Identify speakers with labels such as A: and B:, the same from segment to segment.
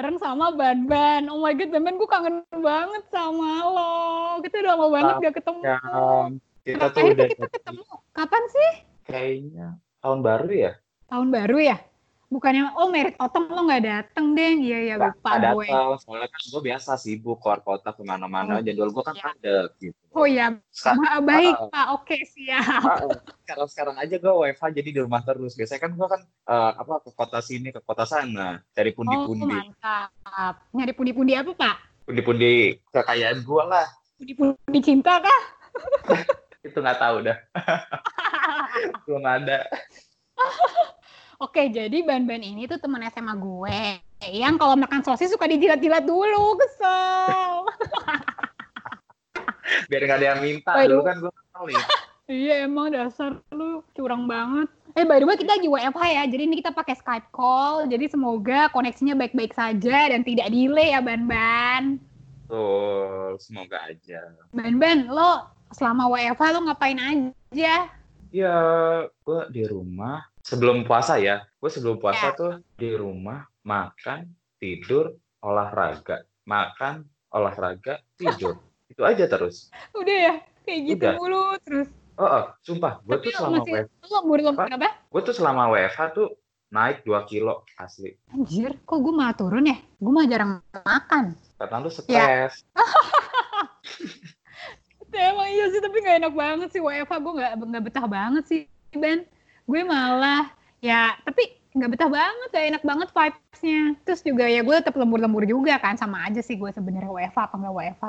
A: bareng sama Ban Ban. Oh my god, Ban Ban gue kangen banget sama lo. Kita udah lama banget gak ketemu.
B: Ya, kita tuh udah
A: kita ketemu. Kapan sih?
B: kayaknya tahun baru ya.
A: Tahun baru ya? Bukannya, oh merit autumn lo gak dateng deh. Iya, iya,
B: Nggak
A: lupa
B: nggak
A: gue.
B: datang, soalnya kan gue biasa sibuk keluar kota
A: Oh,
B: ke mana-mana. Jadwal gue kan
A: iya.
B: padat gitu.
A: Oh iya,
B: Sekarang,
A: Ma- baik
B: Ah,
A: Pak. Oke, siap.
B: sekarang sekarang aja gue WFH jadi di rumah terus. Biasanya kan gue kan eh, apa ke kota sini ke kota sana cari
A: Oh,
B: pundi-pundi,
A: mantap. Nyari pundi-pundi apa, Pak?
B: pundi-pundi kekayaan gue lah.
A: Pundi-pundi cinta kah?
B: Itu nggak tahu dah, belum ada.
A: Oke, jadi Ban-Ban ini tuh teman SMA gue. Yang kalau makan sosis suka dijilat-jilat dulu. Kesel.
B: Biar nggak ada yang minta.
A: Waduh.
B: Dulu kan gue pelit.
A: Iya, emang dasar lu curang banget. Eh, by the way, kita lagi WFH ya. Jadi ini kita pakai Skype call. Jadi semoga koneksinya baik-baik saja dan tidak delay ya, Ban-Ban.
B: Tuh, semoga aja.
A: Ban-Ban, lo selama WFH lo ngapain aja?
B: Ya, gue di rumah sebelum puasa ya. Gue sebelum puasa
A: Ya.
B: tuh di rumah makan, tidur, olahraga, makan, olahraga, tidur. Itu aja terus.
A: Udah ya? Kayak gitu
B: Udah.
A: mulu terus.
B: Oh, oh, sumpah, gue tuh selama
A: masih,
B: WFH, Apa? gue tuh selama WFH tuh naik 2 kilo asli.
A: Anjir, kok gue malah turun ya? Gue mah jarang makan.
B: Karena lu
A: Ya.
B: stres.
A: Ya, emang iya sih, tapi gak enak banget sih WFH. Gue gak, nggak betah banget sih, Ben. Gue malah, ya, tapi nggak betah banget, gak enak banget vibes-nya. Terus juga ya gue tetap lembur-lembur juga kan, sama aja sih gue sebenarnya WFH apa nggak WFH.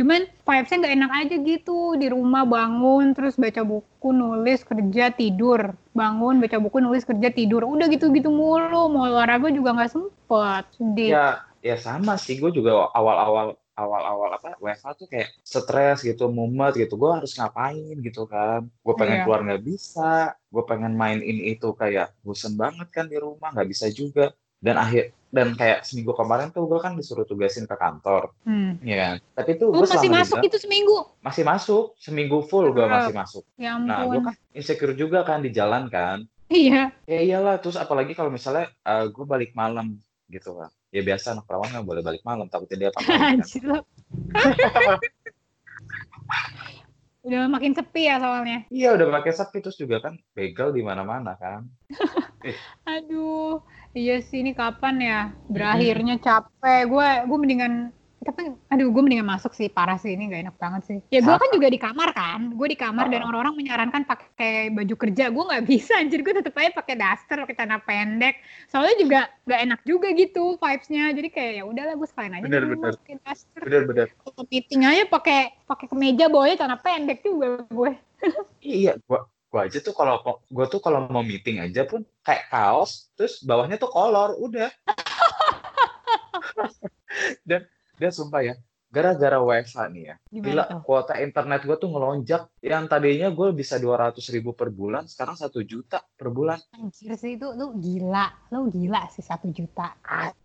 A: Cuman vibes-nya nggak enak aja gitu, di rumah bangun, terus baca buku, nulis, kerja, tidur. Bangun, baca buku, nulis, kerja, tidur. Udah gitu-gitu mulu, mau olahraga juga nggak sempet. Sedih.
B: Ya, ya sama sih. Gue juga awal-awal awal-awal apa WFH tuh kayak stres gitu, mumet gitu. Gue harus ngapain gitu kan? Gue pengen
A: Iya.
B: keluar nggak bisa. Gue pengen main ini itu kayak bosen banget kan di rumah, nggak bisa juga. Dan akhir dan kayak seminggu kemarin tuh gue kan disuruh tugasin ke kantor,
A: Hmm.
B: ya kan? Tapi tuh
A: Lu
B: gue
A: masih masuk itu seminggu?
B: masih masuk, seminggu full gue masih masuk.
A: Ya
B: Nah, gue
A: ampun.
B: kan insecure juga kan di jalan kan.
A: Iya.
B: Ya iyalah, terus apalagi kalau misalnya gue balik malam gitu kan. Ya biasa anak perawan nggak boleh balik malam, takutnya dia apa.
A: Udah makin sepi ya soalnya.
B: Iya udah pakai sepi terus juga kan begal di mana-mana kan.
A: Aduh, iya sih ini kapan ya berakhirnya capek. Gue gue mendingan tapi aduh gue mendingan masuk sih parah sih ini gak enak banget sih. Ya gue kan juga di kamar kan, gue di kamar dan
B: Oh.
A: orang-orang menyarankan pakai baju kerja. Gue nggak bisa anjir gue tetep aja pakai daster, pakai celana pendek. Soalnya juga nggak enak juga gitu vibes-nya. Jadi kayak ya udahlah gue sekalian aja
B: Bener, bener.
A: pakai daster.
B: Bener-bener.
A: Kalau meeting aja pakai pakai kemeja bawahnya celana pendek juga gue.
B: Iya, gua gua aja tuh kalau gua tuh kalau mau meeting aja pun kayak kaos, terus bawahnya tuh kolor, udah. dan dan sumpah ya, gara-gara WFH nih ya, gila
A: tuh?
B: kuota internet gua tuh ngelonjak. Yang tadinya gue bisa 200 ribu per bulan, sekarang satu juta per bulan.
A: Anjir sih itu lu gila, lu gila sih satu juta.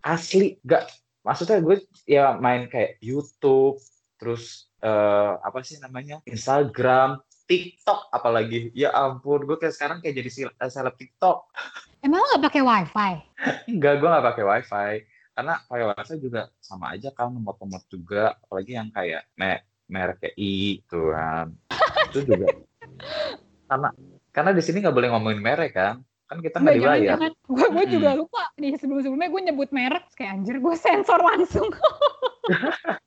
B: Asli, gak. Maksudnya gue ya main kayak YouTube, terus eh, apa sih namanya, Instagram, TikTok apalagi. Ya ampun, gue kayak sekarang kayak jadi eh, seleb TikTok.
A: Emang lu gak pakai wifi?
B: Enggak, gue nggak pakai wifi. Karena wifi juga sama aja kan, nomor-nomor juga. Apalagi yang kayak me merek kayak I, tuh kan. Itu juga. Karena karena di sini nggak boleh ngomongin merek kan. Kan kita nggak
A: Enggak,
B: dibayar.
A: jangan, jangan. Gue gue juga
B: Mm-mm.
A: lupa di sebelum-sebelumnya gue nyebut merek kayak anjir gue sensor langsung.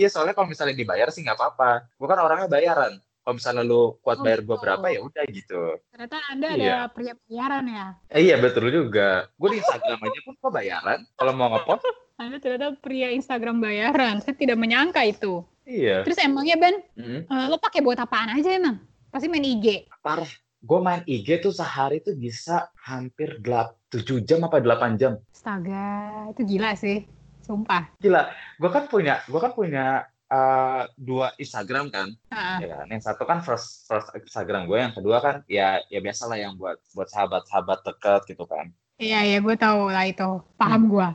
B: Iya, soalnya kalau misalnya dibayar sih nggak apa-apa. Gue kan orangnya bayaran. Kalau misalnya lu kuat
A: Oh,
B: bayar gue
A: gitu.
B: berapa ya udah gitu.
A: Ternyata Anda ada
B: Iya.
A: pria bayaran ya.
B: Eh, iya betul juga. Gue di Instagram aja pun kok bayaran. Kalau mau ngepost,
A: Anda ternyata pria Instagram bayaran. Saya tidak menyangka itu.
B: iya.
A: Terus emangnya Ben,
B: Mm.
A: eh, lo pakai buat apaan aja emang? Pasti main IG.
B: Parah. Gue main IG tuh sehari tuh bisa hampir 7 jam apa 8 jam.
A: Astaga, itu gila sih. Sumpah.
B: Gila, gue kan punya, gue kan punya eh, dua Instagram kan,
A: Heeh.
B: ya kan. Yang satu kan first first Instagram gue, yang kedua kan ya ya biasalah yang buat buat sahabat-sahabat dekat gitu kan.
A: Iya, iya gue tahu lah itu. Paham gue.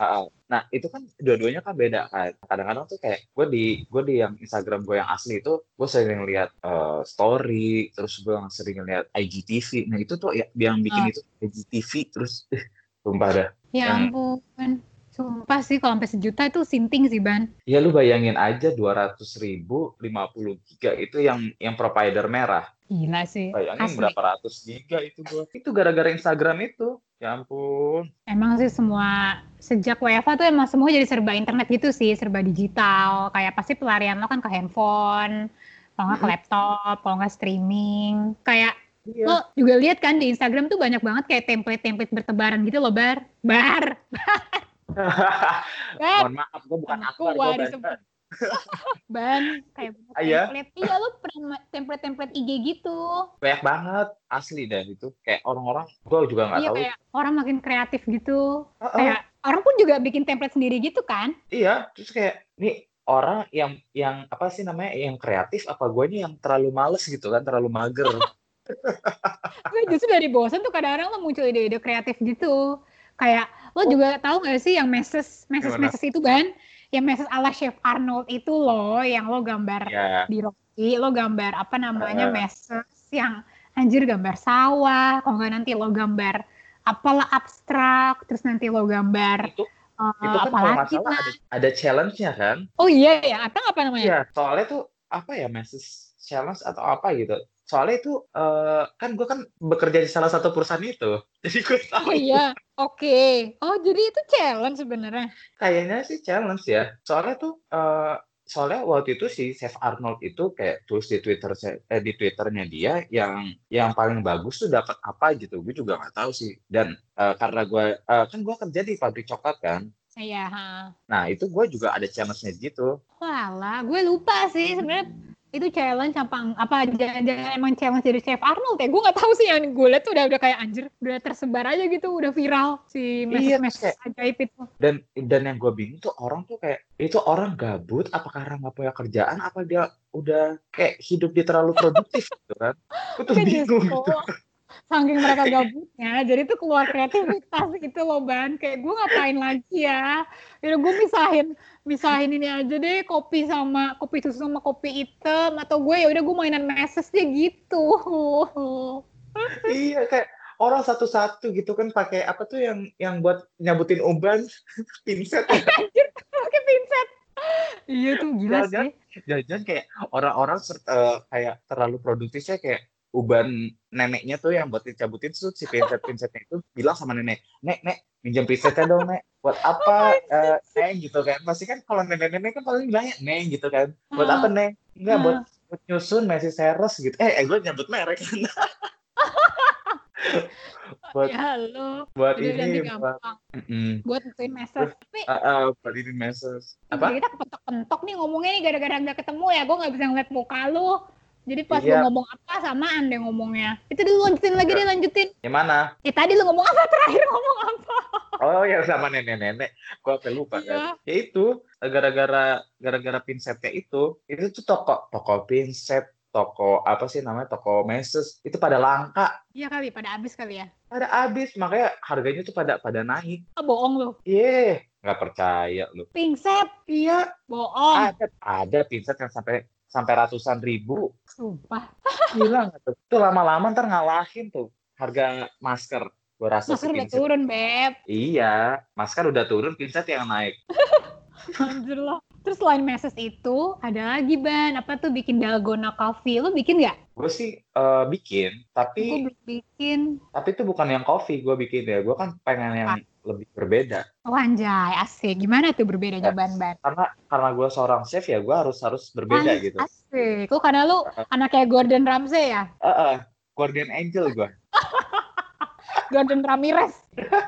B: Ah, ah. Nah itu kan dua-duanya kan beda kan. Kadang-kadang tuh kayak gue di gue di yang Instagram gue yang asli itu gue sering lihat eh, story, terus gue sering lihat IGTV. Nah itu tuh ya yang bikin
A: Ah.
B: itu IGTV terus sumpah dah.
A: Ya
B: Yang-
A: ampun. Sumpah sih kalau sampai sejuta itu sinting sih, Ban.
B: Ya lu bayangin aja 200 ribu 50 giga itu yang yang provider merah.
A: Gila sih.
B: Bayangin
A: Asli.
B: berapa ratus giga itu gua. Itu gara-gara Instagram itu. Ya ampun.
A: Emang sih semua sejak WFA tuh emang semua jadi serba internet gitu sih, serba digital. Kayak pasti pelarian lo kan ke handphone, kalau nggak ke laptop, kalau nggak streaming. Kayak
B: Iya.
A: lo juga lihat kan di Instagram tuh banyak banget kayak template-template bertebaran gitu loh, Bar. Bar. Bar.
B: Mohon maaf, gua bukan
A: Aku
B: aktor, gua
A: waris
B: ban-
A: kayak
B: iya?
A: template. Iya, lo pernah ma- template-template IG gitu.
B: banyak banget asli deh itu. Kayak orang-orang gua juga nggak
A: Iya,
B: tahu.
A: kayak orang makin kreatif gitu.
B: Heeh.
A: Kayak orang pun juga bikin template sendiri gitu kan.
B: Iya, terus kayak nih orang yang yang apa sih namanya yang kreatif apa gue ini yang terlalu males gitu kan, terlalu mager.
A: Gue justru dari bosan tuh kadang-kadang lo muncul ide-ide kreatif gitu. Kayak lo juga tahu gak sih yang meses meses
B: Gimana?
A: meses itu ban? Yang meses ala Chef Arnold itu loh, yang lo gambar
B: ya,
A: di Rocky, lo gambar apa namanya
B: Eh.
A: meses yang anjir gambar sawah, kalau nggak nanti lo gambar apalah abstrak, terus nanti lo gambar
B: itu
A: eh,
B: itu kan kalau nggak
A: lagi
B: salah
A: lah.
B: ada, ada challenge-nya kan?
A: Oh iya ya, apa apa namanya?
B: Iya, soalnya tuh apa ya message challenge atau apa gitu. Soalnya itu eh, kan gue kan bekerja di salah satu perusahaan itu, jadi gue tahu
A: Oh iya, oke. Oh jadi itu challenge sebenarnya.
B: kayaknya sih challenge ya. Soalnya tuh eh, soalnya waktu itu si Chef Arnold itu kayak tulis di Twitter eh, di Twitternya dia yang yang paling bagus tuh dapat apa gitu. Gue juga nggak tahu sih. Dan eh, karena gue eh, kan gue kerja di pabrik coklat kan.
A: Iya. ha.
B: Nah itu gue juga ada challenge-nya gitu.
A: Walah, gue lupa sih sebenarnya itu challenge apa apa jangan-jangan emang challenge dari Chef Arnold ya? Gue nggak tahu sih yang gue lihat tuh udah udah kayak anjir udah tersebar aja gitu udah viral si
B: Iya,
A: message message ajaib itu.
B: Dan dan yang gue bingung tuh orang tuh kayak itu orang gabut apa karena nggak punya kerjaan? Apa dia udah kayak hidup dia terlalu produktif gitu kan? Gue tuh bingung gitu
A: saking mereka gabutnya jadi tuh keluar kreativitas gitu loh ban. Kayak gue ngapain lagi ya? Yaudah gue misahin misahin ini aja deh kopi sama kopi susu sama kopi hitam atau gue ya udah gue mainan message deh gitu.
B: Iya kayak orang satu-satu gitu kan pakai apa tuh yang yang buat nyabutin uban pinset
A: pakai pinset iya tuh gila
B: Jangan-jangan
A: sih.
B: jangan kayak orang-orang eh, kayak terlalu produktifnya kayak uban neneknya tuh yang buat dicabutin tuh si pinset pinsetnya itu bilang sama nenek nek nek minjem pinsetnya dong nek. Buat apa Eh, neng? Gitu kan. Pasti kan kalau nenek-nenek kan paling bilangnya neng gitu kan. Buat
A: Ah.
B: apa neng? Enggak
A: Ah.
B: buat, buat nyusun Messi Seres gitu. Eh, eh gue nyebut merek. Kan buat
A: ya lo
B: buat
A: udah
B: ini buat
A: buat nentuin message tapi
B: Ah, ah, buat ini message apa?
A: kita kepentok-pentok nih ngomongnya nih gara-gara nggak ketemu ya. Gue nggak bisa ngeliat muka lu jadi pas
B: Iya.
A: lu ngomong apa samaan deh ngomongnya itu dulu lanjutin lagi
B: Iya.
A: deh lanjutin
B: yang mana
A: eh tadi lu ngomong apa terakhir ngomong apa
B: Oh yang sama nenek-nenek, gue sampai lupa
A: Iya.
B: kan. Ya itu gara-gara gara-gara pinsetnya itu, itu tuh toko toko pinset, toko apa sih namanya toko meses itu pada langka,
A: iya kali pada habis kali ya
B: pada habis makanya harganya tuh pada pada naik.
A: oh, bohong lu
B: Iya, nggak percaya lu.
A: pingset
B: Iya,
A: bohong
B: ada ada pinset yang sampai sampai ratusan ribu.
A: sumpah
B: Gila nggak tuh? Tuh lama-lama ntar ngalahin tuh harga masker. Gue rasa
A: masker udah turun beb
B: Iya, masker udah turun, pinset yang naik.
A: anjir lah terus selain message itu ada lagi ban apa tuh bikin dalgona coffee lu bikin nggak
B: Gue sih eh, bikin,
A: gue
B: tapi
A: belum bikin
B: tapi itu bukan yang coffee gue bikin ya. Gue kan pengen yang lebih berbeda.
A: oh anjay asik gimana tuh berbedanya
B: Ya.
A: ban ban
B: Karena karena gue seorang chef ya, gue harus harus berbeda
A: As-
B: gitu.
A: Asik. Lu karena lu anak kayak Gordon Ramsay ya?
B: Eh, eh, Guardian Angel gue.
A: Gordon Ramirez.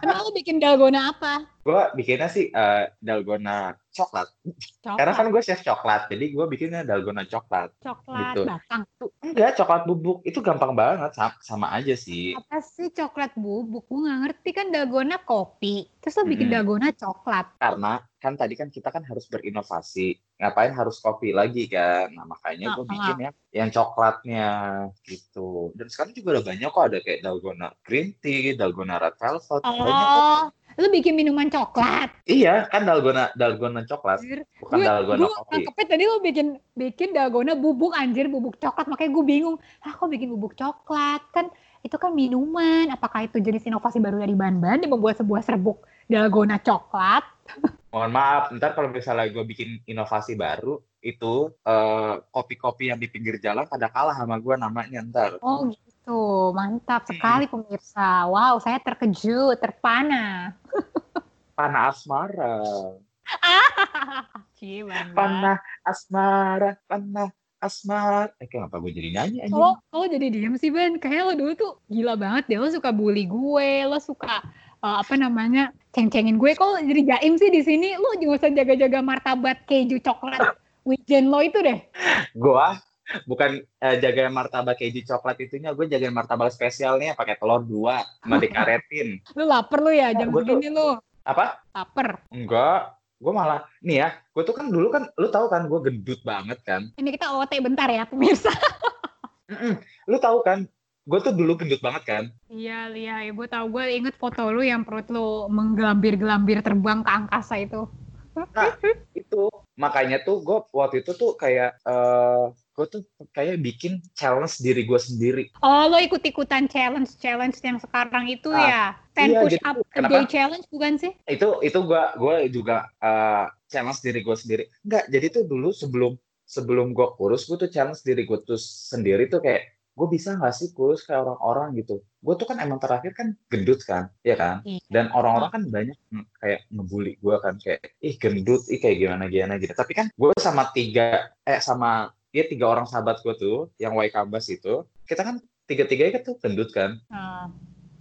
A: Emang lu bikin dalgona apa?
B: Gue bikinnya sih eh, dalgona coklat.
A: Coklat.
B: Karena kan gue chef coklat, jadi gue bikinnya dalgona coklat.
A: coklat
B: gitu.
A: batang.
B: Enggak, coklat bubuk itu gampang banget, sama, sama aja sih.
A: Apa sih coklat bubuk? Gue nggak ngerti kan dalgona kopi. Terus lu bikin
B: Mm-mm.
A: dalgona coklat.
B: Karena kan tadi kan kita kan harus berinovasi. Ngapain harus kopi lagi kan? Nah makanya gue bikin yang yang coklatnya gitu. Dan sekarang juga udah banyak kok ada kayak dalgona green tea, dalgona red velvet. Banyak kok.
A: Lu bikin minuman coklat.
B: Iya kan dalgona dalgona coklat,
A: Anjir.
B: bukan
A: Gue
B: dalgona
A: gue
B: kopi.
A: tadi lu bikin bikin dalgona bubuk anjir bubuk coklat makanya gue bingung. Ah kok bikin bubuk coklat kan itu kan minuman. Apakah itu jenis inovasi baru dari Ban-Ban yang membuat sebuah serbuk dalgona coklat?
B: Mohon maaf, ntar kalau misalnya gue bikin inovasi baru, itu eh, kopi-kopi yang di pinggir jalan pada kalah sama gue namanya ntar.
A: Oh gitu, mantap sekali pemirsa. Wow, saya terkejut, terpana.
B: Panah asmara. Panah asmara, panah asmara. Eh, kenapa gue jadi nyanyi aja?
A: Kalau kalau jadi diem sih Ben, kayak lo dulu tuh gila banget deh. Lo suka bully gue, lo suka eh, apa namanya ceng-cengin gue. Kok jadi jaim sih di sini? Lo juga usah jaga-jaga martabat keju coklat wijen lo itu deh.
B: gue bukan eh, jaga martabak keju coklat itunya, gue jaga martabak spesialnya pakai telur dua sama dikaretin.
A: Lo lapar lo ya jam
B: Gue tuh-
A: segini lo.
B: Apa?
A: Lapar.
B: Enggak, gue malah nih ya, gue tuh kan dulu kan, lu tahu kan, gue gendut banget kan.
A: Ini kita OT bentar ya pemirsa.
B: Mm-mm. Lu tahu kan, gue tuh dulu gendut banget kan.
A: Iya, iya, ya, gue tahu. Gue inget foto lu yang perut lu menggelambir-gelambir terbang ke angkasa itu.
B: Itu makanya tuh gue waktu itu tuh kayak, eh gue tuh kayak bikin challenge diri gue sendiri.
A: Oh, lo ikut-ikutan challenge-challenge yang sekarang itu
B: Ah,
A: ya? 10
B: iya,
A: push
B: jadi
A: up a day challenge bukan sih?
B: Itu itu gue gue juga eh, challenge diri gue sendiri. Enggak, jadi tuh dulu sebelum sebelum gue kurus, gue tuh challenge diri gue tuh sendiri tuh kayak gue bisa nggak sih kurus kayak orang-orang gitu. Gue tuh kan emang terakhir kan gendut kan, ya kan?
A: Iya.
B: dan orang-orang kan banyak kayak ngebully gue kan kayak ih gendut ih kayak gimana gimana gitu tapi kan gue sama tiga eh sama ya tiga orang sahabat gue tuh yang Y Kambas itu kita kan tiga tiganya kan tuh gendut kan
A: Ah,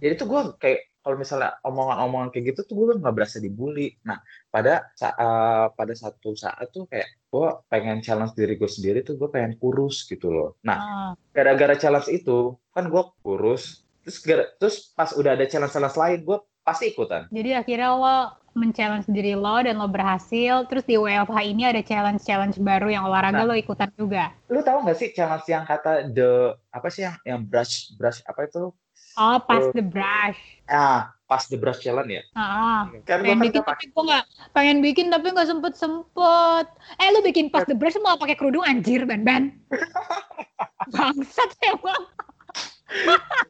B: jadi tuh gue kayak kalau misalnya omongan-omongan kayak gitu tuh gue nggak berasa dibully nah pada saat pada satu saat tuh kayak gue pengen challenge diri gue sendiri tuh gue pengen kurus gitu loh nah
A: ah.
B: gara-gara challenge itu kan gue kurus terus gara- terus pas udah ada challenge-challenge lain gue pasti ikutan
A: Jadi akhirnya lo men-challenge diri lo dan lo berhasil. Terus di WFH ini ada challenge-challenge baru yang olahraga
B: Nah.
A: lo ikutan juga.
B: lu tahu nggak sih challenge yang kata the apa sih yang yang brush brush apa itu
A: Oh, pass the brush.
B: ah pas the brush challenge ya
A: Ah,
B: kan
A: pengen bikin tapi gue nggak pengen bikin tapi nggak sempet sempet. Eh lu bikin pass the brush mau pakai kerudung anjir ban ban. Bangsat emang.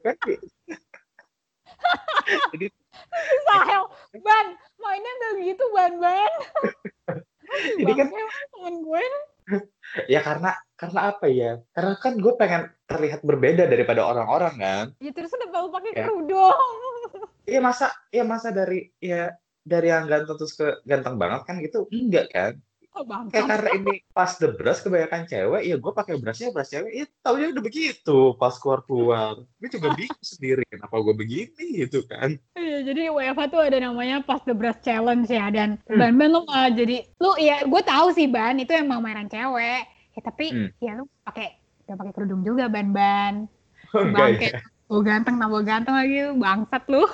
B: pakai jadi
A: Sahel, ban mainnya nggak gitu ban ban.
B: Jadi kan-
A: Bangke, temen gue
B: ya karena karena apa ya karena kan gue pengen terlihat berbeda daripada orang-orang kan
A: ya terus kenapa lu pakai
B: Ya.
A: kerudung?
B: Iya masa iya masa dari ya dari yang ganteng terus ke ganteng banget kan gitu enggak kan
A: Oh,
B: kayak karena ini pas the brush kebanyakan cewek ya gue pakai brushnya brush cewek ya taunya udah begitu pas keluar keluar gue juga bingung sendiri kenapa gue begini gitu kan
A: Iya, jadi WFH tuh ada namanya Pass the Brush Challenge ya dan
B: Hmm.
A: Ban Ban lo malah jadi lu ya gue tahu sih Ban itu emang mainan cewek. Ya tapi
B: Hmm.
A: ya lu pakai gak pakai kerudung juga Ban Ban.
B: enggak
A: Bangke.
B: ya
A: Gue ganteng nambah ganteng lagi bangsat lu.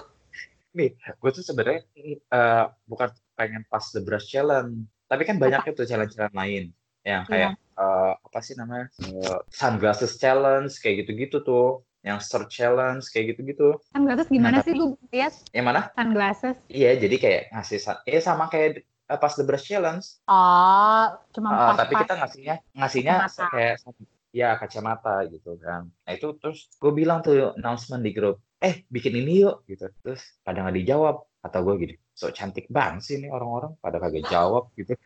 B: Gue tuh sebenarnya eh, bukan pengen pas the brush challenge tapi kan banyak itu challenge challenge lain. Yang kayak eh, apa sih namanya Eh, sunglasses challenge kayak gitu-gitu tuh. Yang search challenge kayak gitu-gitu.
A: Sunglasses gimana
B: Nah,
A: sih lu lihat?
B: Yang mana?
A: Sunglasses?
B: iya jadi kayak ngasih ya sama kayak eh, pas the brush challenge.
A: Oh, cuma
B: Eh,
A: pas
B: tapi kita ngasihnya ngasihnya kayak ya kacamata gitu kan. Nah itu terus gue bilang tuh announcement di grup eh bikin ini yuk gitu. Terus pada nggak dijawab. Atau gue gini so cantik banget sih ini orang-orang. Pada kagak jawab gitu.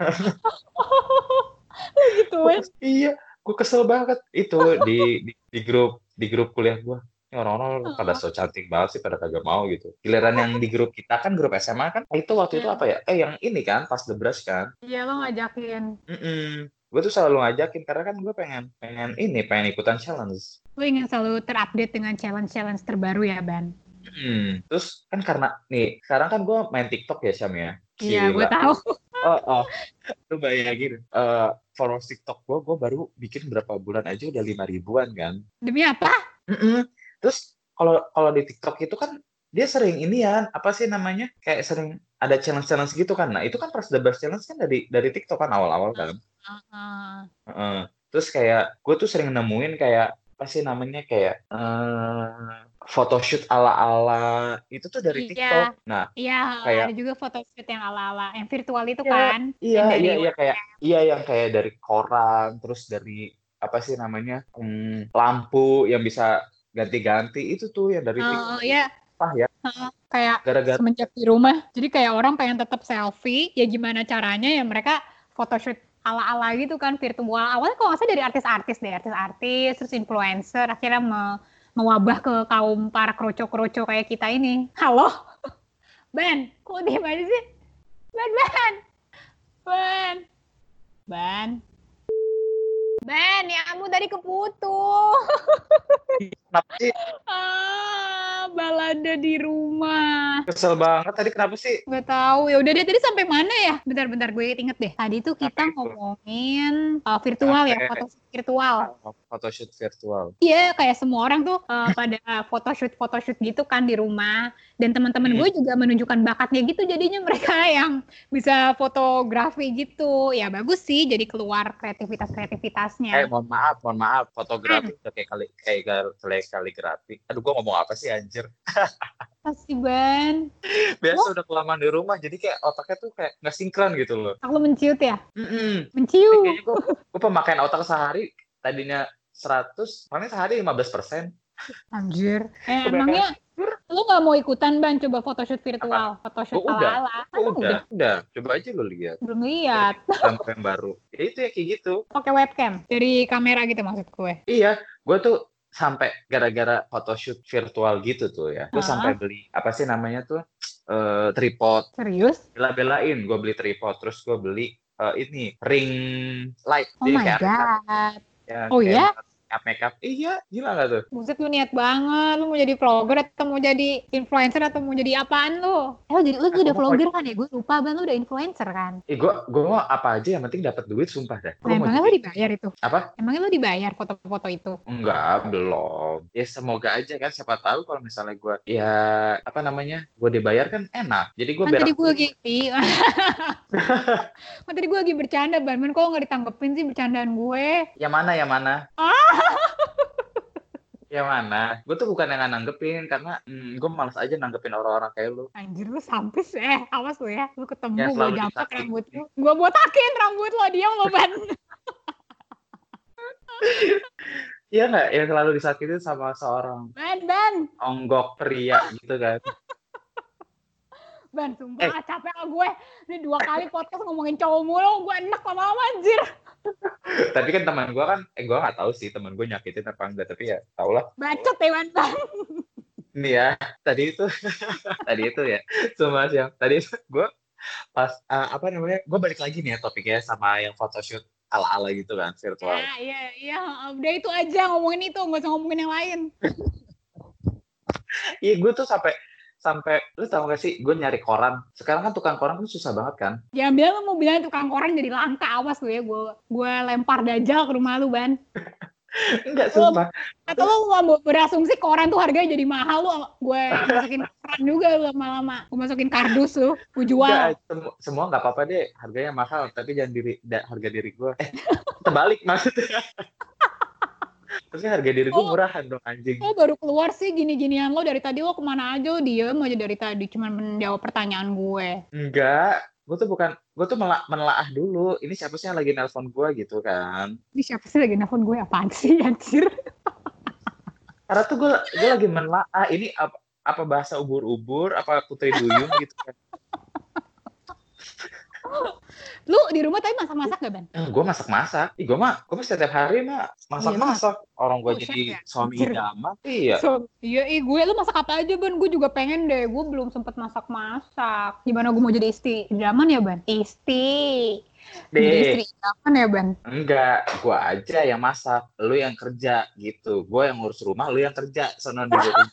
A: Gitu
B: iya gue kesel banget. Itu di, di di grup di grup kuliah gue ini orang-orang pada so cantik banget sih pada kagak mau gitu. Giliran yang di grup kita kan grup SMA kan itu waktu itu
A: Iya.
B: apa ya? Eh yang ini kan pas the brush kan.
A: Iya lo ngajakin.
B: Mm-mm. Gue tuh selalu ngajakin karena kan gue pengen pengen ini pengen ikutan challenge
A: Lu ingin selalu terupdate dengan challenge-challenge terbaru ya Ban?
B: Hmm, terus kan karena nih sekarang kan gue main TikTok ya Syam ya.
A: Iya, gue tahu.
B: Oh, oh. Lu bayangin, eh followers TikTok gue, gue baru bikin berapa bulan aja udah lima ribuan kan.
A: Demi apa?
B: Mm-mm. Terus kalau kalau di TikTok itu kan dia sering ini ya, apa sih namanya? Kayak sering ada challenge-challenge gitu kan. Nah itu kan pas the best challenge kan dari dari TikTok kan awal-awal kan.
A: Ah,
B: Heeh. Terus kayak gue tuh sering nemuin kayak apa sih namanya kayak eh photoshoot ala-ala itu tuh dari
A: Iya.
B: TikTok. Nah
A: Iya,
B: Kayak-
A: ada juga photoshoot yang ala-ala, yang virtual itu
B: Iya,
A: kan.
B: Iya,
A: Yang dari
B: iya, iya kayak iya yang kayak dari koran, terus dari apa sih namanya hmm, lampu yang bisa ganti-ganti itu tuh yang dari
A: Oh, ya,
B: apa ya
A: Heeh, kayak
B: gara-gara
A: semenjak di rumah. Jadi kayak orang pengen tetap selfie, ya gimana caranya ya mereka photoshoot ala-ala gitu kan virtual. Awalnya kalau nggak dari artis-artis deh, artis-artis, terus influencer, akhirnya me- mewabah ke kaum para kroco-kroco kayak kita ini. Halo? Ben, kok diem aja sih? Ben, Ben! Ben! Ben! Ben, ya kamu tadi keputus.
B: kenapa sih
A: Ah, balada di rumah.
B: kesel banget tadi kenapa sih
A: Gak tahu. Ya udah deh tadi sampai mana ya? Bentar-bentar gue inget deh. Tadi tuh kita ngomongin uh, virtual ya, foto virtual.
B: photoshoot virtual
A: Iya, kayak semua orang tuh uh, pada photoshoot photoshoot gitu kan di rumah. Dan teman-teman
B: Hmm.
A: gue juga menunjukkan bakatnya gitu. Jadinya mereka yang bisa fotografi gitu. Ya bagus sih. Jadi keluar
B: eh mohon maaf mohon maaf fotografi
A: Hmm.
B: kayak kali kayak kayak kaligrafi aduh gua ngomong apa sih anjir
A: Pasti ban.
B: biasa udah kelamaan di rumah jadi kayak otaknya tuh kayak nggak sinkron gitu loh
A: Aku menciut ya.
B: Mm-mm.
A: Menciut.
B: kayaknya gua, gua pemakaian otak sehari tadinya 100 paling sehari 15 persen
A: Anjir. Eh,
B: Kebanyakan.
A: emangnya lu nggak mau ikutan ban coba photoshoot virtual, photoshoot
B: Oh, udah.
A: ala-ala? Kan
B: Oh, udah, udah. Coba aja lo lihat.
A: Belum lihat.
B: Tampak yang baru. Ya itu ya kayak gitu.
A: Pakai webcam dari kamera gitu maksud gue.
B: Iya, gue tuh sampai gara-gara photoshoot virtual gitu tuh ya. Gue sampai beli apa sih namanya tuh eh, tripod.
A: Serius?
B: Bela-belain gue beli tripod. Terus gue beli eh, ini ring light.
A: Oh
B: Jadi
A: my god.
B: ya,
A: Oh,
B: kayak
A: iya?
B: Makeup. Iya, gila gak tuh?
A: Buset lu niat banget. Lu mau jadi vlogger atau mau jadi influencer atau mau jadi apaan lu? Eh, lu jadi lu udah
B: mau-
A: vlogger kan ya? Gue lupa ban lu udah influencer kan?
B: Eh, gue gue mau apa aja yang penting dapat duit sumpah dah.
A: Nah, emangnya lu dibayar itu?
B: apa?
A: Emangnya lu dibayar foto-foto itu?
B: Enggak, belum. Ya semoga aja kan siapa tahu kalau misalnya gue ya apa namanya gue dibayar kan enak. Jadi gue
A: Kan
B: berak
A: tadi gue lagi Iya. kan tadi gue lagi bercanda ban, kok nggak ditanggepin sih bercandaan gue?
B: Yang mana, yang mana?
A: Ah!
B: yang mana? Gue tuh bukan yang nanggepin, karena hmm, gue malas aja nanggepin orang-orang kayak lu.
A: Anjir lu sampis eh awas lu ya lu ketemu
B: Ya,
A: gue jambak
B: disakitin.
A: rambut lu gue botakin rambut lo diam lo ban
B: Iya nggak? Yang selalu disakitin sama seorang
A: ban ban
B: onggok pria gitu kan.
A: ban sumpah
B: Eh.
A: capek gue ini dua kali podcast ngomongin cowok mulu gue enak lama-lama anjir
B: tapi kan teman gue kan, eh gue nggak tahu sih teman gue nyakitin apa enggak, tapi ya tau lah.
A: bacot ya ban ban
B: Ini ya, tadi itu, tadi itu ya, cuma yang tadi gue pas ah, apa namanya, gue balik lagi nih ya topiknya sama yang photoshoot ala-ala gitu kan virtual.
A: ya iya iya udah itu aja ngomongin itu nggak usah ngomongin yang lain
B: Iya, gue tuh sampai sampai lu tau gak sih gue nyari koran. Sekarang kan tukang koran kan susah banget kan?
A: Jangan bilang lu mau bilang tukang koran jadi langka awas lu ya gue gue lempar dajal ke rumah lu ban.
B: Enggak sumpah.
A: Atau lu mau berasumsi koran tuh harganya jadi mahal lu gue masukin koran juga lu lama-lama. Gue masukin kardus lu gue jual.
B: Enggak, semu- semua nggak apa-apa deh harganya mahal tapi jangan diri da- harga diri gue eh terbalik maksudnya terusnya harga diri gue
A: Oh.
B: murahan dong anjing.
A: Oh baru keluar sih gini-ginian. Lo dari tadi lo ke mana aja? Lo diem aja dari tadi. Cuman menjawab pertanyaan gue.
B: enggak. Gue tuh bukan gue tuh mela- menelaah dulu. Ini siapa sih yang lagi nelpon gue gitu kan?
A: Ini siapa sih lagi nelfon gue? Apaan sih anjir?
B: karena tuh gue gue lagi menelaah. Ini apa apa bahasa ubur-ubur? Apa putri duyung gitu kan
A: Lu di rumah tapi masak-masak gak Ban?
B: Eh, gue masak-masak. Ih, gue mah, gue mah setiap hari mah masak-masak. Orang gue
A: Oh,
B: jadi
A: ya?
B: suami idaman. Iya.
A: So, iya, ih, gue lu masak apa aja Ban? Gue juga pengen deh. Gue belum sempet masak-masak. Gimana gue mau jadi istri idaman ya Ban? Isti. Jadi istri
B: Deh,
A: idaman ya Ban?
B: enggak. Gue aja yang masak. Lu yang kerja gitu. Gue yang ngurus rumah, lu yang kerja. Sono di rumah.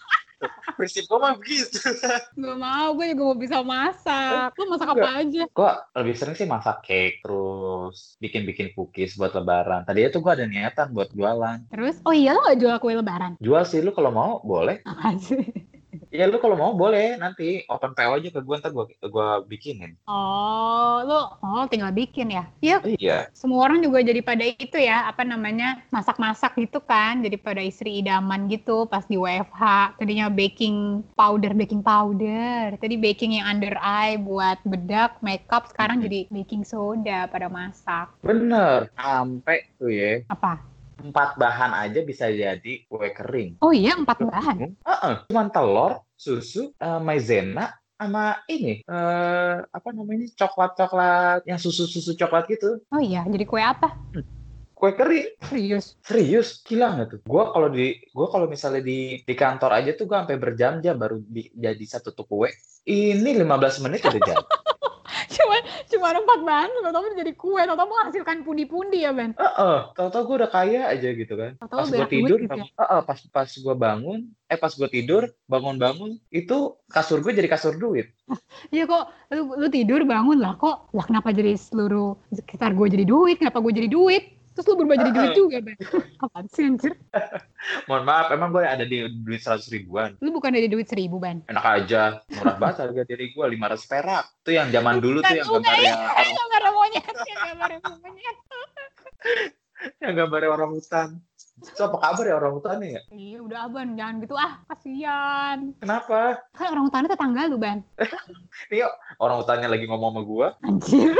B: Prinsip gue mah begitu.
A: Gak mau, gue juga mau bisa masak. Lu masak apa aja?
B: Gue lebih sering sih masak cake. Terus bikin-bikin cookies buat lebaran. Tadinya tuh gue ada niatan buat jualan.
A: Terus, oh iya lo gak jual kue lebaran?
B: Jual sih lu kalau mau boleh.
A: Apa sih?
B: Iya lu kalau mau boleh. Nanti open PO aja ke gue. Ntar gue gua bikinin.
A: Oh, lu oh tinggal bikin ya? Iya,
B: Iya.
A: semua orang juga jadi pada itu ya, apa namanya, masak-masak gitu kan, jadi pada istri idaman gitu pas di WFH. Tadinya baking powder, baking powder. Tadi baking yang under eye buat bedak, makeup, sekarang
B: Mhm.
A: jadi baking soda pada masak.
B: Bener. Sampai tuh ya.
A: Apa?
B: Empat bahan aja bisa jadi kue kering.
A: Oh iya, empat bahan.
B: Heeh, cuman telur, susu, eh, maizena, sama ini eh apa namanya coklat-coklat yang susu-susu coklat gitu.
A: Oh iya, jadi kue apa?
B: Kue kering.
A: Serius.
B: Serius, gila nggak tuh? Gua kalau di gua kalau misalnya di di kantor aja tuh gua sampai berjam-jam baru di- jadi satu tuh kue. Ini 15 menit udah jadi.
A: Cuma cuma empat bahan, tau-tau jadi kue, tau-tau menghasilkan pundi-pundi ya, Ben.
B: Heeh, tahu-tahu gue udah kaya aja gitu kan.
A: Tahu-tahu
B: Pas gue tidur,
A: gitu ya.
B: heeh, pas pas gue bangun, eh pas gue tidur, bangun-bangun, itu kasur gue jadi kasur duit.
A: Iya kok, lu, lu tidur bangun lah kok, lah kenapa jadi seluruh sekitar gue jadi duit, kenapa gue jadi duit? Terus lu berubah jadi duit juga, Ben. Apaan sih anjir?
B: Mohon maaf, emang gue ada di duit seratus ribuan.
A: Lu bukan dari duit seribu, Ben.
B: Enak aja, murah banget harga diri gue 500 perak. Itu yang zaman dulu tuh yang gambarnya
A: bukan,
B: orang,
A: Yang gambar monyet, yang gambar monyet.
B: yang gambarnya orang hutan. So, apa kabar ya orang hutannya ya?
A: Iya udah Ban, jangan gitu ah, kasihan.
B: Kenapa?
A: Kan orang hutannya tetangga lu, Ban.
B: Nih, yuk, orang hutannya lagi ngomong sama gue.
A: Anjir.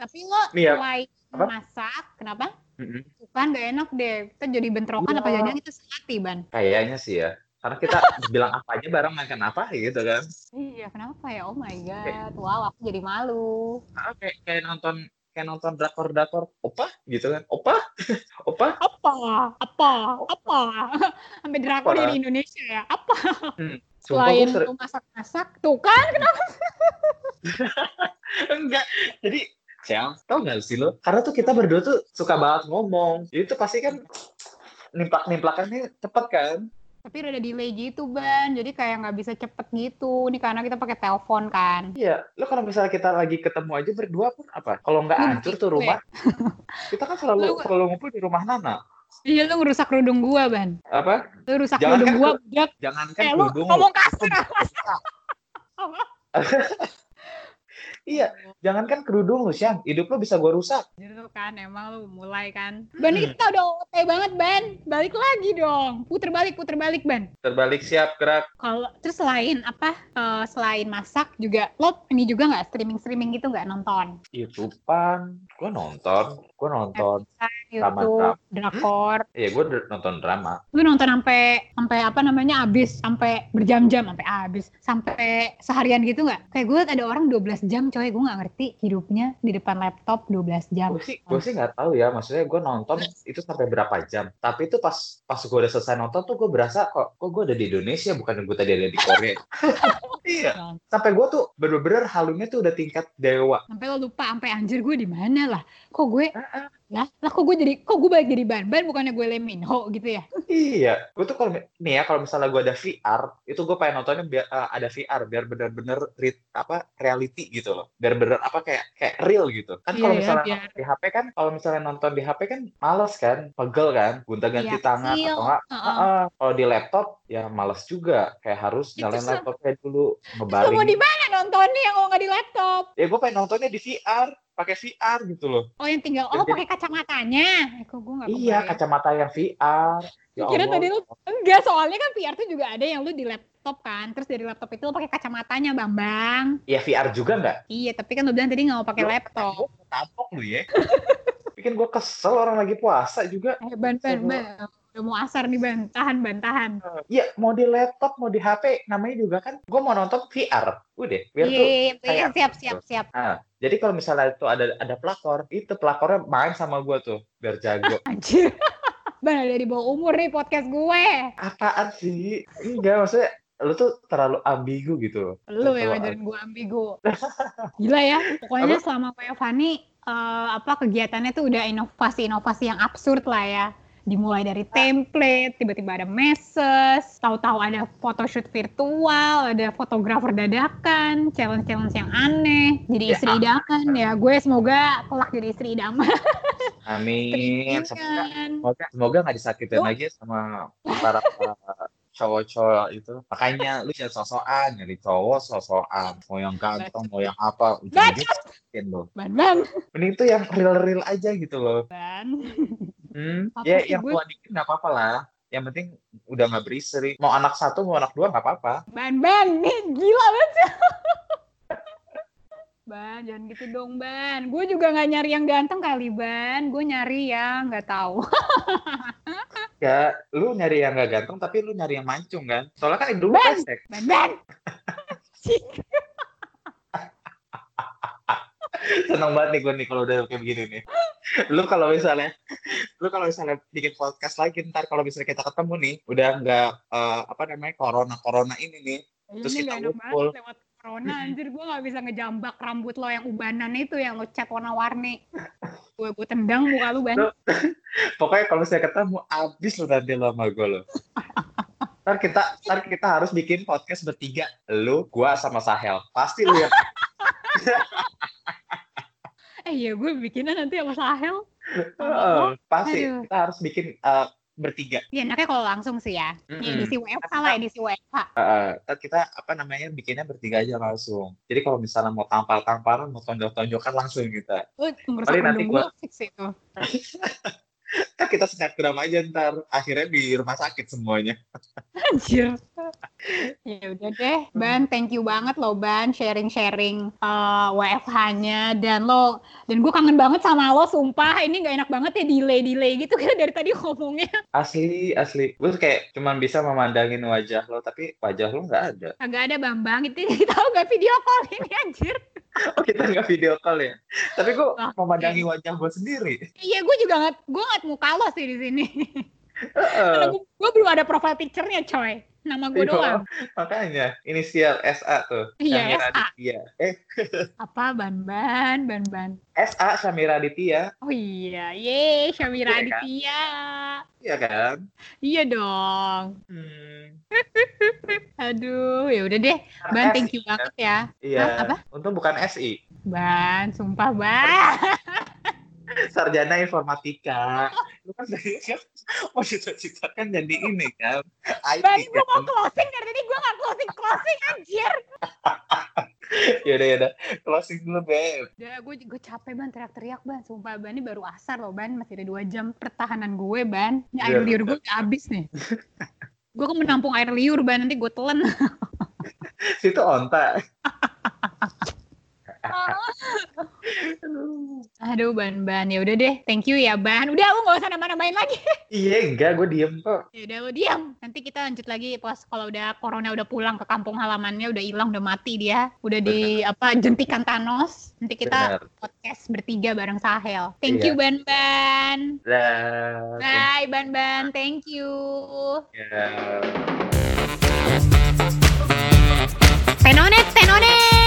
A: Tapi lo
B: Nih ya,
A: selain
B: apa?
A: masak, kenapa?
B: Mm-mm.
A: Kan gak enak deh. Kita jadi bentrokan
B: Iya.
A: apa jangan itu sehati, Ban.
B: Kayaknya sih ya. Karena kita bilang apa aja bareng makan apa gitu kan.
A: Iya, kenapa ya? Oh my god. Wow, aku jadi malu.
B: Ah, kayak kayak nonton kayak nonton drakor drakor opa gitu kan opa opa
A: Apa? Apa? Apa? Sampai drakor
B: Apa?
A: dari Indonesia ya? Apa?
B: sumpah
A: Selain lu masak-masak, tuh kan? Kenapa?
B: enggak jadi sayang tau gak sih lo karena tuh kita berdua tuh suka banget ngomong jadi tuh pasti kan nimplak nimplakannya cepet kan
A: Tapi udah delay gitu, Ban. Jadi kayak nggak bisa cepet gitu. Ini karena kita pakai telepon kan.
B: iya lo kalau misalnya kita lagi ketemu aja berdua pun apa kalau nggak hancur tuh
A: gitu
B: rumah kita kan selalu
A: Lu-
B: selalu ngumpul di rumah Nana
A: Iya, lu ngerusak kerudung gua, Ban.
B: apa
A: Lu rusak
B: Jangan
A: kerudung
B: kan
A: gua, budak.
B: jangankan
A: Eh, lu
B: kerudung
A: ngomong kasar.
B: iya jangankan kerudung lu siang hidup lo bisa gua rusak
A: Gitu kan, emang lu mulai kan. Ban, ini kita udah OT banget, Ban. Balik lagi dong. Puter balik, puter balik, Ban.
B: terbalik siap gerak
A: Kalau terus selain apa? eh, selain masak juga lo ini juga nggak streaming streaming gitu nggak nonton?
B: YouTubean gua nonton gua nonton
A: YouTube, drakor.
B: iya gua d- nonton drama.
A: Lu nonton sampai sampai apa namanya habis sampai berjam-jam sampai habis sampai seharian gitu nggak? Kayak gue ada orang 12 jam coy, gue nggak ngerti hidupnya di depan laptop 12 jam.
B: gue sih gue sih nggak tahu ya. Maksudnya gue nonton itu sampai berapa jam. Tapi itu pas pas gue udah selesai nonton tuh gue berasa kok kok gue ada di Indonesia bukan gue tadi ada di Korea. Iya. Sampai gue tuh bener-bener halunya tuh udah tingkat dewa.
A: Sampai lo lupa sampai anjir gue di mana lah. Kok gue
B: Ah, ah.
A: Lah, lah kok gue jadi kok gue balik jadi ban ban bukannya gue Leminho gitu ya?
B: iya gue tuh kalau nih ya kalau misalnya gue ada VR itu gue pengen nontonnya biar eh, ada VR biar bener-bener rit- apa reality gitu loh biar bener apa kayak kayak real gitu kan kalau
A: Iya,
B: misalnya
A: biar-
B: di HP kan kalau misalnya nonton di HP kan males kan pegel kan gonta-ganti
A: Iya,
B: tangan
A: kecil.
B: atau enggak
A: Heeh.
B: Ah, kalau di laptop ya males juga kayak harus
A: Itu
B: nyalain laptopnya dulu ngebaring
A: mau di mana nontonnya kalau nggak di laptop?
B: ya gue pengen nontonnya di VR pakai VR gitu loh
A: Oh yang tinggal oh pakai kacamatanya. Eh, kok gue nggak
B: iya kacamata yang VR ya
A: Kira tadi lu enggak soalnya kan VR tuh juga ada yang lu di laptop kan. Terus dari laptop itu lu pakai kacamatanya, Bambang.
B: ya VR juga nggak
A: Iya, tapi kan lu bilang tadi nggak mau pakai laptop.
B: tampok lu ya bikin gue kesel orang lagi puasa juga
A: Eh, ban, ban, ban. Udah mau asar nih, ban. Tahan, ban, tahan.
B: Iya, mau di laptop, mau di HP, namanya juga kan, gue mau nonton VR. Udah, biar
A: Iya,
B: tuh.
A: iya, iya, siap, siap, siap.
B: Nah, jadi kalau misalnya itu ada ada pelakor, itu pelakornya main sama gue tuh, biar jago.
A: Anjir. ban, ada di bawah umur nih podcast gue.
B: Apaan sih? Enggak, maksudnya lu tuh terlalu ambigu gitu.
A: Lu yang ngajarin gue ambigu. Gila ya. Pokoknya selama WFH nih, eh, apa kegiatannya tuh udah inovasi-inovasi yang absurd lah ya. Dimulai dari template, tiba-tiba ada messes, tahu-tahu ada photoshoot virtual, ada fotografer dadakan, challenge-challenge yang aneh, jadi
B: Ya.
A: istri idaman ya. Gue semoga kelak jadi istri idaman.
B: Amin. Semoga, semoga, nggak disakitin
A: Lu-
B: lagi sama para cowok-cowok itu. Makanya lu jangan sosokan, nyari cowok sosokan. Mau yang ganteng, mau yang apa, ujung-ujungnya lo.
A: Ban-ban.
B: Mending tuh yang real-real aja gitu loh.
A: Ban.
B: Hmm,
A: Apa
B: ya
A: sih
B: yang tua dikit nggak apa-apa lah. Yang penting udah nggak beristri. Mau anak satu, mau anak dua nggak apa-apa.
A: Ban-ban. Nih, gila banget. Ban, jangan gitu dong, Ban. Gue juga nggak nyari yang ganteng kali, Ban. Gue nyari yang nggak tahu.
B: Ya, lu nyari yang gak ganteng, tapi lu nyari yang mancung kan? Soalnya kan dulu
A: Ban!
B: pesek.
A: Ban, Ban.
B: Seneng banget nih gue nih kalau udah kayak begini nih. Lu kalau misalnya, lu kalau misalnya bikin podcast lagi ntar kalau misalnya kita ketemu nih, udah nggak eh, apa namanya corona corona ini nih. Terus
A: Ini
B: kita
A: gak enak
B: ngumpul.
A: banget lewat corona, anjir. Gue gak bisa ngejambak rambut lo yang ubanan itu, yang lo cat warna-warni. Gue gue tendang muka lu, Ban.
B: Lu- Pokoknya kalau misalnya ketemu, abis lu nanti lo sama gue lo. Ntar kita, ntar kita harus bikin podcast bertiga. Lu, gua sama Sahel. Pasti lu yang
A: Eh iya, gue bikinnya nanti sama Sahel.
B: Heeh, pasti
A: Aduh.
B: kita harus bikin eh, bertiga.
A: Ya enaknya kalau langsung sih ya. Ini
B: Mm-mm.
A: edisi WFH lah, edisi WFH.
B: Heeh, ntar kita apa namanya bikinnya bertiga aja langsung. Jadi kalau misalnya mau tampal-tampalan, mau tonjok-tonjokan langsung kita.
A: Ngerusak
B: Paling nanti
A: gue fix itu.
B: Ntar kita snapgram aja ntar. Akhirnya di rumah sakit semuanya.
A: Anjir. ya udah deh, Ban, thank you banget loh Ban sharing-sharing eh, WFH-nya dan lo dan gue kangen banget sama lo sumpah ini nggak enak banget ya delay-delay gitu kita dari tadi ngomongnya
B: Asli, asli. Gue kayak cuman bisa memandangin wajah lo, tapi wajah lo nggak ada.
A: agak ada Bambang itu tahu gak video call ini anjir
B: Oh, kita nggak video call ya? Tapi gue
A: Wah,
B: memandangi wajah gue sendiri.
A: iya gue juga nggak gue nggak muka lo sih di sini
B: Heeh.
A: karena gue belum ada profile picture-nya coy nama gue
B: Iya,
A: doang
B: Makanya, inisial SA tuh.
A: Iya,
B: Syamira
A: SA.
B: Aditya. Eh,
A: apa Ban Ban Ban Ban
B: SA Syamira Aditya.
A: oh iya ye Syamira
B: Iya kan?
A: Aditya
B: Iya kan?
A: iya dong
B: Hmm.
A: Aduh, ya udah deh. Ban, thank you
B: kan?
A: banget ya.
B: Iya.
A: Hah, apa?
B: Untung bukan SI.
A: Ban, sumpah Ban.
B: Sarjana Informatika. Lu kan dari kan mau cita-cita kan jadi ini kan. IT
A: Ban, gue mau
B: kan.
A: closing dari tadi gue gak closing closing anjir.
B: Yaudah, yaudah. Closing dulu, Beb.
A: Udah, gue gue capek ban teriak-teriak ban. Sumpah ban ini baru asar loh ban. Masih ada dua jam pertahanan gue ban. Ini air
B: Iya,
A: liur gue udah habis nih. gue ke menampung air liur ban nanti gue telan.
B: Situ onta.
A: Aduh Ban-Ban, ya udah deh. Thank you ya Ban. Udah lu gak usah nama-namain lagi.
B: iya enggak, gue diem kok.
A: Ya udah lu diem. Nanti kita lanjut lagi pas kalau udah corona udah pulang ke kampung halamannya, udah hilang, udah mati dia. Udah di Bener. apa jentikan Thanos. Nanti kita
B: Bener.
A: podcast bertiga bareng Sahel. Thank
B: iya.
A: you
B: Ban-Ban.
A: Bye Ban-Ban, thank you.
B: Yeah. Penonet penonet.